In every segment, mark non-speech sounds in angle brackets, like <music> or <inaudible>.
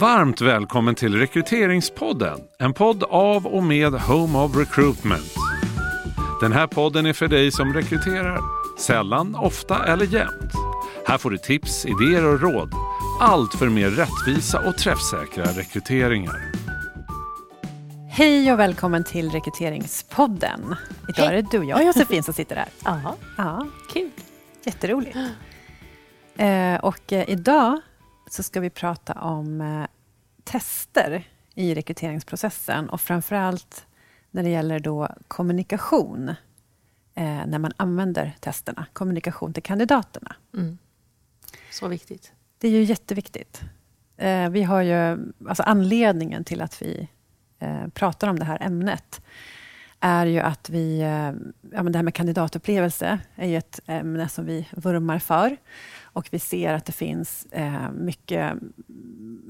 Varmt välkommen till Rekryteringspodden, en podd av och med Home of Recruitment. Den här podden är för dig som rekryterar, sällan, ofta eller jämt. Här får du tips, idéer och råd. Allt för mer rättvisa och träffsäkra rekryteringar. Hej och välkommen till Rekryteringspodden. Idag Hej. är det du och jag, Josefin, som sitter här. Ja, Ja, kul. jätteroligt. Eh, och eh, idag så ska vi prata om eh, tester i rekryteringsprocessen och framförallt när det gäller då kommunikation eh, när man använder testerna. Kommunikation till kandidaterna. Mm. Så viktigt. Det är ju jätteviktigt. Eh, vi har ju, alltså anledningen till att vi eh, pratar om det här ämnet är ju att vi, eh, ja, men det här med kandidatupplevelse är ju ett ämne som vi vurmar för. Och vi ser att det finns eh, mycket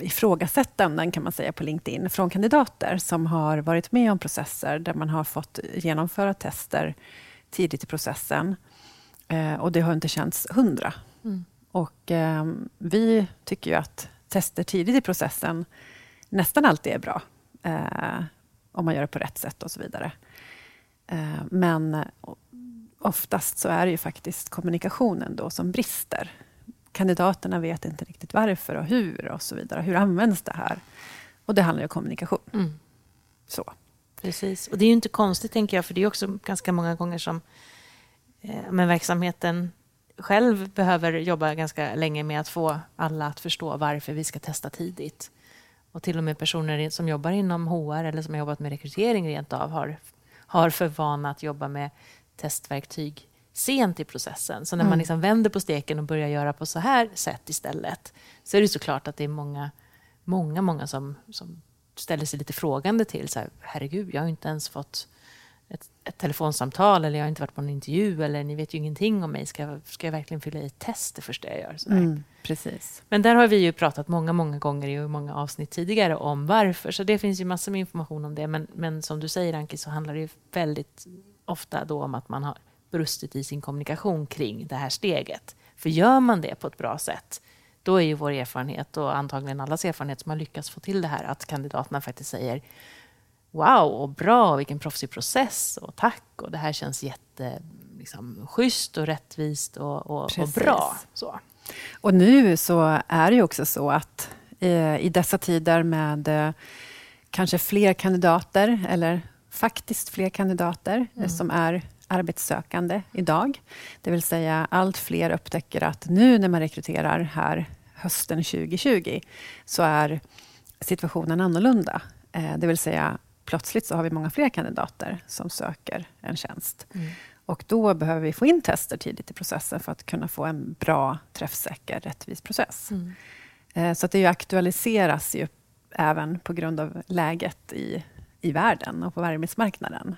ifrågasättanden kan man säga på LinkedIn från kandidater som har varit med om processer där man har fått genomföra tester tidigt i processen. Eh, och det har inte känts hundra. Mm. Och eh, vi tycker ju att tester tidigt i processen nästan alltid är bra. Eh, om man gör det på rätt sätt och så vidare. Eh, men oftast så är det ju faktiskt kommunikationen då som brister. Kandidaterna vet inte riktigt varför och hur och så vidare. Hur används det här? Och det handlar ju om kommunikation. Mm. Så. Precis. Och det är ju inte konstigt, tänker jag, för det är också ganska många gånger som eh, men verksamheten själv behöver jobba ganska länge med att få alla att förstå varför vi ska testa tidigt. Och till och med personer som jobbar inom HR eller som har jobbat med rekrytering rent av har, har för vana att jobba med testverktyg sent i processen. Så när Mm. man liksom vänder på steken och börjar göra på så här sätt istället så är det såklart att det är många, många, många som, som ställer sig lite frågande till så här, herregud, jag har inte ens fått ett, ett telefonsamtal eller jag har inte varit på en intervju eller ni vet ju ingenting om mig. Ska jag, ska jag verkligen fylla i ett test det första jag gör? Mm, precis. Men där har vi ju pratat många, många gånger i många avsnitt tidigare om varför. Så det finns ju massor med information om det. Men, men som du säger Anki så handlar det ju väldigt ofta då om att man har brustit i sin kommunikation kring det här steget. För gör man det på ett bra sätt då är ju vår erfarenhet och antagligen allas erfarenhet som har lyckats få till det här att kandidaterna faktiskt säger Wow, och bra, vilken proffsig process och tack och det här känns jätte liksom, schysst och rättvist och, och, och bra. Så. Och nu så är det ju också så att eh, i dessa tider med eh, kanske fler kandidater, eller faktiskt fler kandidater eh, som är arbetssökande idag. Det vill säga allt fler upptäcker att nu när man rekryterar här hösten 2020 så är situationen annorlunda. Eh, det vill säga plötsligt så har vi många fler kandidater som söker en tjänst. Och då behöver vi få in tester tidigt i processen för att kunna få en bra, träffsäker, rättvis process. Mm. Eh, Så att det ju aktualiseras ju även på grund av läget i, i världen och på arbetsmarknaden,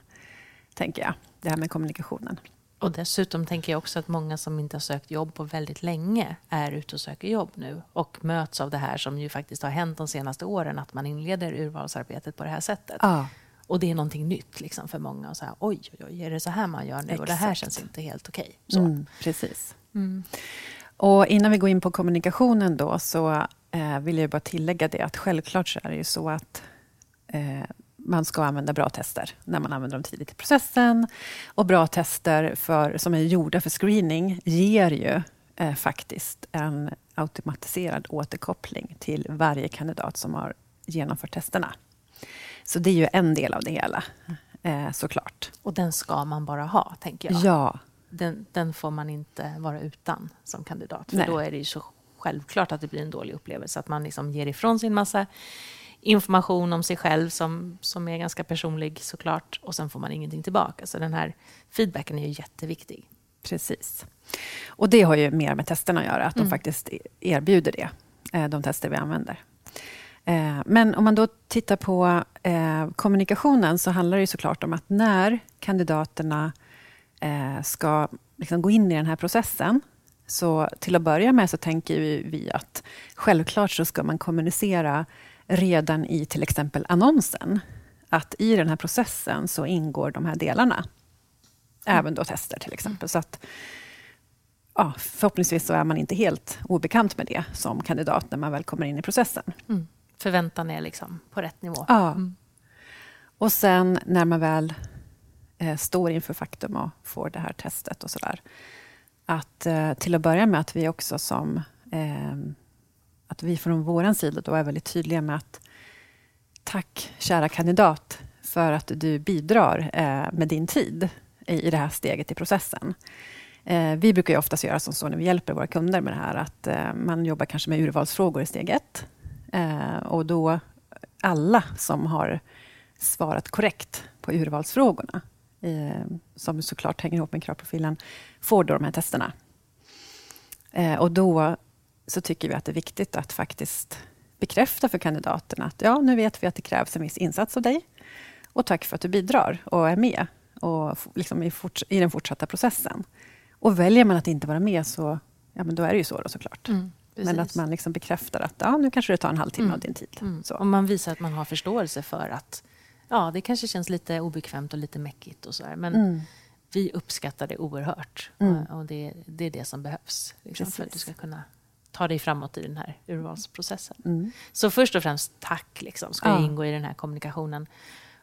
tänker jag. Det här med kommunikationen. Och dessutom tänker jag också att många som inte har sökt jobb på väldigt länge är ute och söker jobb nu och möts av det här som ju faktiskt har hänt de senaste åren, att man inleder urvalsarbetet på det här sättet. Ja, Och det är någonting nytt liksom för många. Och så här, oj, oj, oj, är det så här man gör nu? Och det här Exakt. känns inte helt okej. Så. mm, precis. Mm. Och innan vi går in på kommunikationen då, så eh, vill jag bara tillägga det att självklart så är det ju så att eh, man ska använda bra tester när man använder dem tidigt i processen. Och bra tester för, som är gjorda för screening ger ju eh, faktiskt en automatiserad återkoppling till varje kandidat som har genomfört testerna. Så det är ju en del av det hela, eh, såklart. Och den ska man bara ha, tänker jag. Ja, Den, den får man inte vara utan som kandidat. För Nej. då är det ju så självklart att det blir en dålig upplevelse. Att man liksom ger ifrån sig en massa information om sig själv som, som är ganska personlig såklart. Och sen får man ingenting tillbaka. Så den här feedbacken är ju jätteviktig. Precis. Och det har ju mer med testerna att göra, att Mm. de faktiskt erbjuder det, eh, de tester vi använder. Eh, Men om man då tittar på eh, kommunikationen så handlar det ju såklart om att när kandidaterna ska liksom gå in i den här processen så till att börja med så tänker vi att självklart så ska man kommunicera redan i till exempel annonsen. Att i den här processen så ingår de här delarna. Även då tester till exempel. Så att, ja, förhoppningsvis så är man inte helt obekant med det som kandidat när man väl kommer in i processen. Mm. förväntan är liksom på rätt nivå. Ja. Mm. Och sen när man väl eh, står inför faktum och får det här testet och sådär. Att eh, till att börja med att vi också som eh, att vi från vår sida då är väldigt tydliga med att tack kära kandidat för att du bidrar eh, med din tid i, i det här steget i processen. Eh, vi brukar ju oftast göra som så när vi hjälper våra kunder med det här att eh, man jobbar kanske med urvalsfrågor i steg ett. Eh, och då alla som har svarat korrekt på urvalsfrågorna, eh, som såklart hänger ihop med kravprofilen, får då de här testerna. Eh, och då så tycker vi att det är viktigt att faktiskt bekräfta för kandidaterna att ja, nu vet vi att det krävs en viss insats av dig. Och tack för att du bidrar och är med och liksom i, i, den fortsatta processen. Och väljer man att inte vara med, så ja, men då är det ju så då, såklart. Mm, men att man liksom bekräftar att ja, nu kanske det tar en halvtimme mm. av din tid. Mm. Så. Och man visar att man har förståelse för att ja, det kanske känns lite obekvämt och lite mäckigt och så här, men mm. vi uppskattar det oerhört. Och, mm. och det, det, är det som behövs liksom, för att du ska kunna ta dig framåt i den här urvalsprocessen. Mm. Så först och främst tack liksom, ska ja. ingå i den här kommunikationen.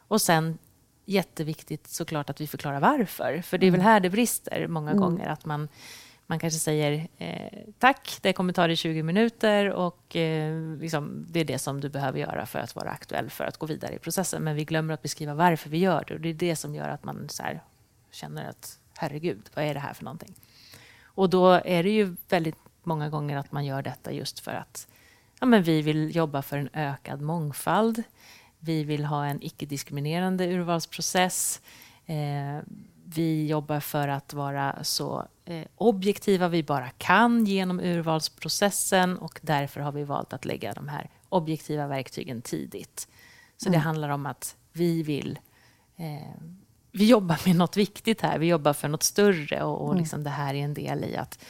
Och sen jätteviktigt såklart att vi förklarar varför. För det är väl mm. här det brister många mm. gånger. Att man, man kanske säger eh, tack, det kommer ta dig 20 minuter och eh, liksom, det är det som du behöver göra för att vara aktuell för att gå vidare i processen. Men vi glömmer att beskriva varför vi gör det. Och det är det som gör att man så här, känner att herregud, vad är det här för någonting? Och då är det ju väldigt många gånger att man gör detta just för att ja, men vi vill jobba för en ökad mångfald. Vi vill ha en icke-diskriminerande urvalsprocess. Eh, vi jobbar för att vara så eh, objektiva vi bara kan genom urvalsprocessen och därför har vi valt att lägga de här objektiva verktygen tidigt. Så mm. det handlar om att vi vill eh, vi jobbar med något viktigt här. Vi jobbar för något större och, och mm. liksom det här är en del i att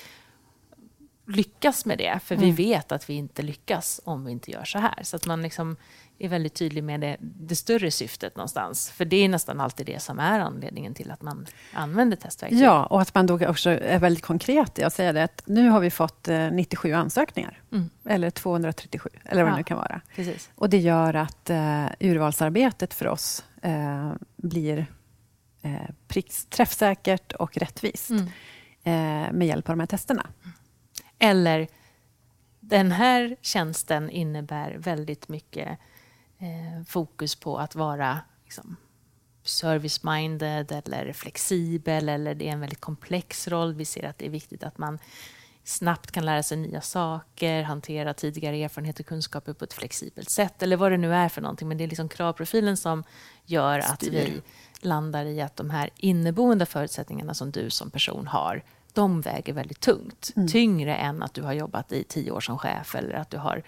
lyckas med det. För mm. vi vet att vi inte lyckas om vi inte gör så här. Så att man liksom är väldigt tydlig med det, det, större syftet någonstans. För det är nästan alltid det som är anledningen till att man använder testverktyg. Ja, och att man då också är väldigt konkret i att säga det att nu har vi fått 97 eh, ansökningar. Mm. Eller 237, eller vad ja, det nu kan vara. Precis. Och det gör att uh, urvalsarbetet för oss uh, blir uh, pricks, träffsäkert och rättvist mm. med hjälp av de här testerna. Eller den här tjänsten innebär väldigt mycket eh, fokus på att vara liksom, service-minded eller flexibel eller det är en väldigt komplex roll. Vi ser att det är viktigt att man snabbt kan lära sig nya saker, hantera tidigare erfarenheter och kunskaper på ett flexibelt sätt eller vad det nu är för någonting. Men det är liksom kravprofilen som gör Styr. att vi landar i att de här inneboende förutsättningarna som du som person har de väger väldigt tungt. Mm. Tyngre än att du har jobbat i tio år som chef eller att du har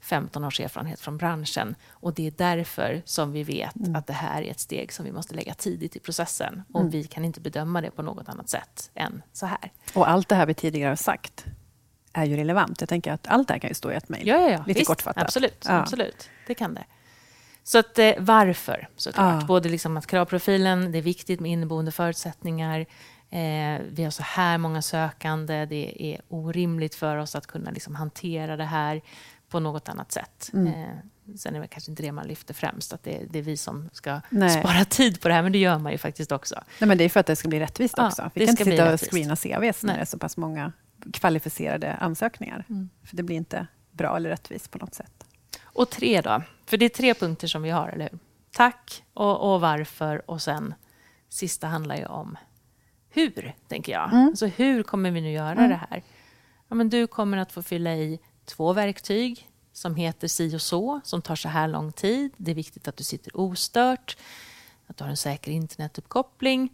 15 års erfarenhet från branschen. Och det är därför som vi vet mm. att det här är ett steg som vi måste lägga tidigt i processen. Och mm. vi kan inte bedöma det på något annat sätt än så här. Och allt det här vi tidigare har sagt är ju relevant. Jag tänker att allt det här kan ju stå i ett mejl. Ja, ja, ja. Lite Visst, kortfattat. Absolut, ja. absolut. Det kan det. Så att, eh, varför, såklart. Ja. Både liksom att kravprofilen, det är viktigt med inneboende förutsättningar. Eh, vi har så här många sökande. Det är orimligt för oss att kunna liksom hantera det här på något annat sätt. Mm. Eh, sen är det kanske inte det man lyfter främst, att det, det är vi som ska Nej. spara tid på det här, men det gör man ju faktiskt också. Nej, men det är för att det ska bli rättvist ja, också. Vi kan inte sitta och screena CVs när det är så pass många kvalificerade ansökningar. Mm. För det blir inte bra eller rättvist på något sätt. Och tre då? För det är tre punkter som vi har, eller hur? Tack och, och varför och sen sista handlar ju om hur, tänker jag. Mm. Alltså, hur kommer vi nu göra mm. det här? Ja, men du kommer att få fylla i två verktyg som heter si och så, som tar så här lång tid. Det är viktigt att du sitter ostört, att du har en säker internetuppkoppling.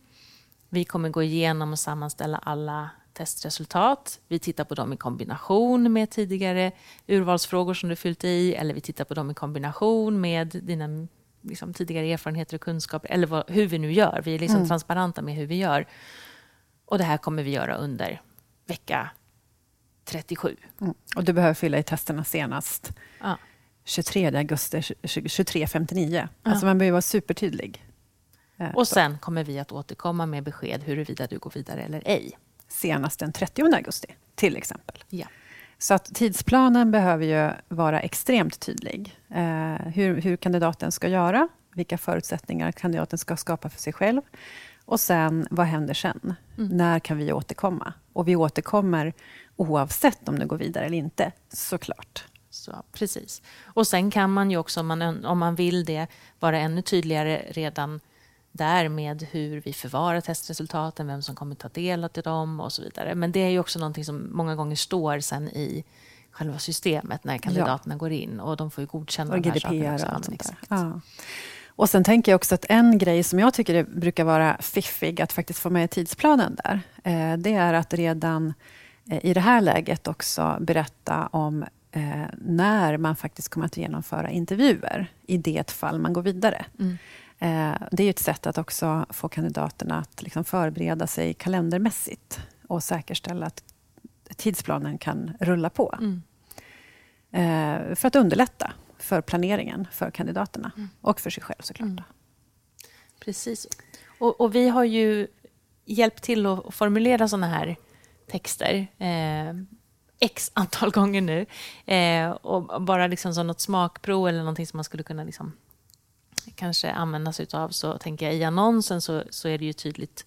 Vi kommer gå igenom och sammanställa alla testresultat. Vi tittar på dem i kombination med tidigare urvalsfrågor som du fyllt i eller vi tittar på dem i kombination med dina liksom, tidigare erfarenheter och kunskaper eller vad, hur vi nu gör. Vi är liksom mm. transparenta med hur vi gör. Och det här kommer vi göra under vecka 37. Mm. Och du behöver fylla i testerna senast ja. 23 augusti 23.59. Ja. Alltså man behöver vara supertydlig. Eh, och sen kommer vi att återkomma med besked huruvida du går vidare eller ej. Senast den 30 augusti, till exempel. Ja. Så att tidsplanen behöver ju vara extremt tydlig. Eh, hur, hur kandidaten ska göra, vilka förutsättningar kandidaten ska skapa för sig själv. Och sen, vad händer sen? Mm. När kan vi återkomma? Och vi återkommer oavsett om det går vidare eller inte, såklart. Så, precis. Och sen kan man ju också, om man, om man vill det, vara ännu tydligare redan där med hur vi förvarar testresultaten, vem som kommer ta del av dem och så vidare. Men det är ju också någonting som många gånger står sen i själva systemet när kandidaterna ja. går in och de får ju godkänna och de här sakerna också. Och, allt sånt där. Ja. Och sen tänker jag också att en grej som jag tycker brukar vara fiffig att faktiskt få med i tidsplanen där, eh, det är att redan eh, i det här läget också berätta om eh, när man faktiskt kommer att genomföra intervjuer i det fall man går vidare. Mm. Det är ett sätt att också få kandidaterna att liksom förbereda sig kalendermässigt och säkerställa att tidsplanen kan rulla på. Mm. För att underlätta för planeringen för kandidaterna mm. och för sig själv såklart. Mm. Precis. Och, och, vi har ju hjälpt till att formulera sådana här texter eh, x antal <laughs> gånger nu. Eh, och bara liksom som något smakprov eller någonting som man skulle kunna liksom kanske använda sig av så tänker jag i annonsen så, så är det ju tydligt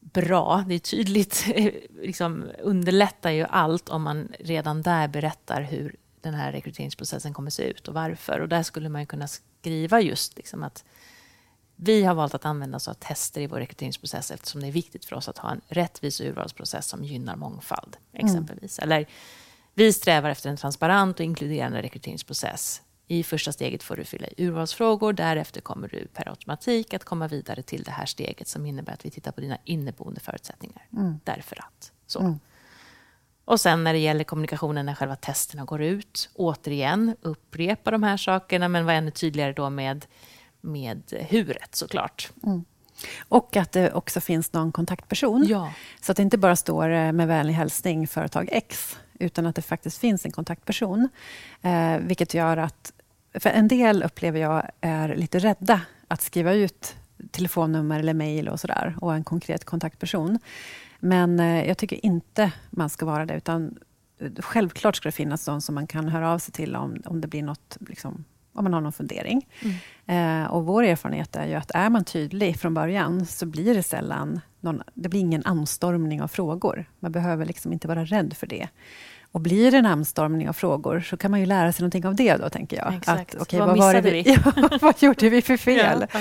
bra. Det är tydligt, <laughs> liksom, underlättar ju allt om man redan där berättar hur den här rekryteringsprocessen kommer se ut och varför. Och där skulle man kunna skriva just liksom att vi har valt att använda oss av tester i vår rekryteringsprocess eftersom det är viktigt för oss att ha en rättvis urvalsprocess som gynnar mångfald, mm. exempelvis. Mm. Eller vi strävar efter en transparent och inkluderande rekryteringsprocess i första steget får du fylla i urvalsfrågor. Därefter kommer du per automatik att komma vidare till det här steget som innebär att vi tittar på dina inneboende förutsättningar. Mm. Därför att. Så. Mm. Och sen när det gäller kommunikationen när själva testerna går ut, återigen upprepa de här sakerna men var ännu tydligare då med, med huret såklart. Mm. Och att det också finns någon kontaktperson. Ja. Så att det inte bara står eh, med vänlig hälsning företag X, utan att det faktiskt finns en kontaktperson. Eh, vilket gör att för en del upplever jag är lite rädda att skriva ut telefonnummer eller mejl och sådär och en konkret kontaktperson. Men eh, jag tycker inte man ska vara det, utan självklart ska det finnas någon som man kan höra av sig till om, om det blir något, liksom, om man har någon fundering. Mm. Eh, och vår erfarenhet är ju att är man tydlig från början så blir det sällan någon, det blir ingen anstormning av frågor. Man behöver liksom inte vara rädd för det. Och blir det en anstormning av frågor så kan man ju lära sig någonting av det då, tänker jag. Exakt. Att, okay, vad, vad det vi? vi? <laughs> ja, vad gjorde vi för <laughs> fel? Ja,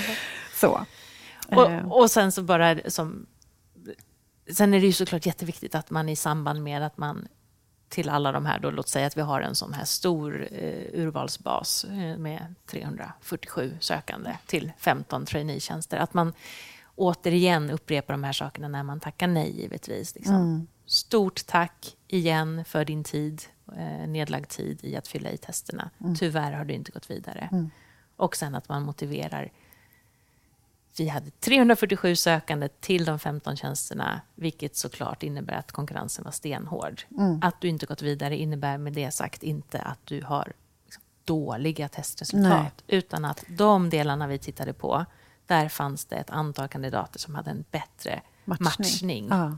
så. Och, eh. och sen så bara som... Sen är det ju såklart jätteviktigt att man i samband med att man till alla de här, då, låt säga att vi har en sån här stor eh, urvalsbas eh, med 347 sökande till 15 traineetjänster, att man återigen upprepar de här sakerna när man tackar nej, givetvis. Liksom. Mm. Stort tack igen för din tid, eh, nedlagd tid i att fylla i testerna. Mm. Tyvärr har du inte gått vidare. Mm. Och sen att man motiverar. Vi hade 347 sökande till de 15 tjänsterna, vilket såklart innebär att konkurrensen var stenhård. Mm. Att du inte gått vidare innebär med det sagt inte att du har liksom dåliga testresultat, Nej. utan att de delarna vi tittade på, där fanns det ett antal kandidater som hade en bättre matchning. matchning. Ja.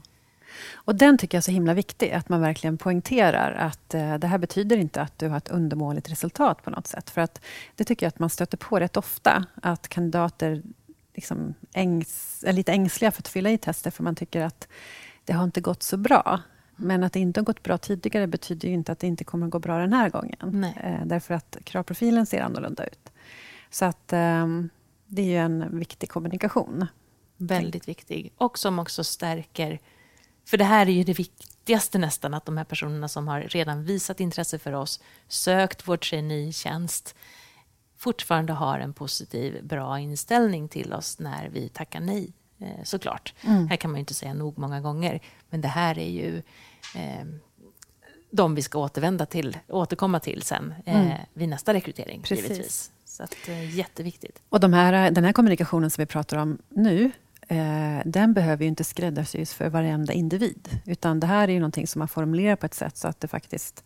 Och den tycker jag är så himla viktig, att man verkligen poängterar att eh, det här betyder inte att du har ett undermåligt resultat på något sätt. För att det tycker jag att man stöter på rätt ofta, att kandidater liksom ängs, är lite ängsliga för att fylla i tester, för man tycker att det har inte gått så bra. Men att det inte har gått bra tidigare betyder ju inte att det inte kommer att gå bra den här gången. Eh, därför att kravprofilen ser annorlunda ut. Så att eh, det är ju en viktig kommunikation. Väldigt viktig. Och som också stärker för det här är ju det viktigaste nästan, att de här personerna som har redan visat intresse för oss, sökt vår traineetjänst, fortfarande har en positiv, bra inställning till oss när vi tackar nej, eh, såklart. Mm. Här kan man ju inte säga nog många gånger, men det här är ju eh, de vi ska återvända till, återkomma till sen eh, mm. vid nästa rekrytering, Precis. givetvis. Så att, eh, jätteviktigt. Och de här, den här kommunikationen som vi pratar om nu, eh, den behöver ju inte skräddarsys för varenda individ. Utan det här är ju någonting som man formulerar på ett sätt så att det faktiskt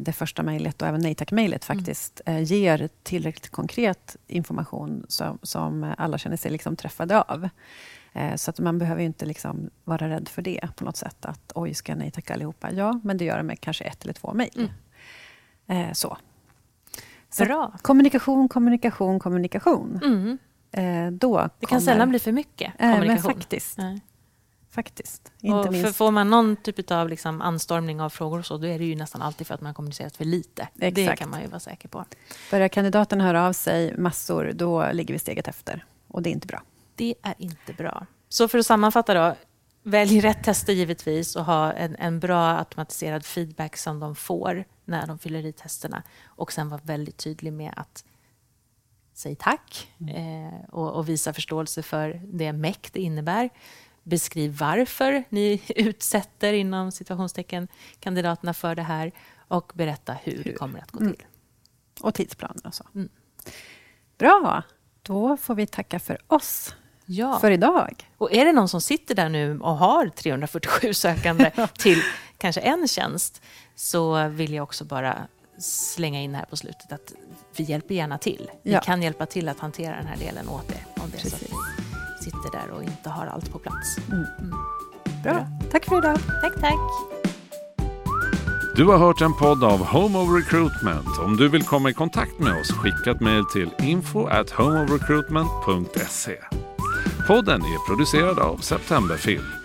det första mejlet och även nej tack-mejlet Mm. faktiskt eh, ger tillräckligt konkret information som, som alla känner sig liksom träffade av. Eh, så att man behöver ju inte liksom vara rädd för det på något sätt. Att oj, ska jag nej tacka allihopa? Ja, men det gör det med kanske ett eller två mejl. Eh, så. Så Bra. kommunikation, kommunikation, kommunikation. Mm. Eh, då Det kan kommer- sällan bli för mycket Eh, men kommunikation. faktiskt. Nej. Faktiskt. Inte Och för minst. får man någon typ av liksom anstormning av frågor och så, då är det ju nästan alltid för att man har kommunicerat för lite. Det Exakt. kan man ju vara säker på. Börjar kandidaterna höra av sig massor, då ligger vi steget efter. Och det är inte bra. Det är inte bra. Så för att sammanfatta då, välj rätt tester givetvis och ha en, en bra automatiserad feedback som de får när de fyller i testerna. Och sen vara väldigt tydlig med att säga tack eh, och, och visa förståelse för det meck det innebär. Beskriv varför ni <laughs> utsätter inom situationstecken kandidaterna för det här och berätta hur, det kommer att gå till. Och tidsplaner och så. Mm. Bra! Då får vi tacka för oss Ja. för idag. Och är det någon som sitter där nu och har 347 <laughs> sökande till kanske en tjänst så vill jag också bara slänga in här på slutet att vi hjälper gärna till. Vi Ja. kan hjälpa till att hantera den här delen åt er om det sitter där och inte har allt på plats. Bra. Tack för idag. Tack, tack! Du har hört en podd av Home of Recruitment. Om du vill komma i kontakt med oss, skicka ett mejl till info at homeofrecruitment.se. Podden är producerad av Septemberfilm.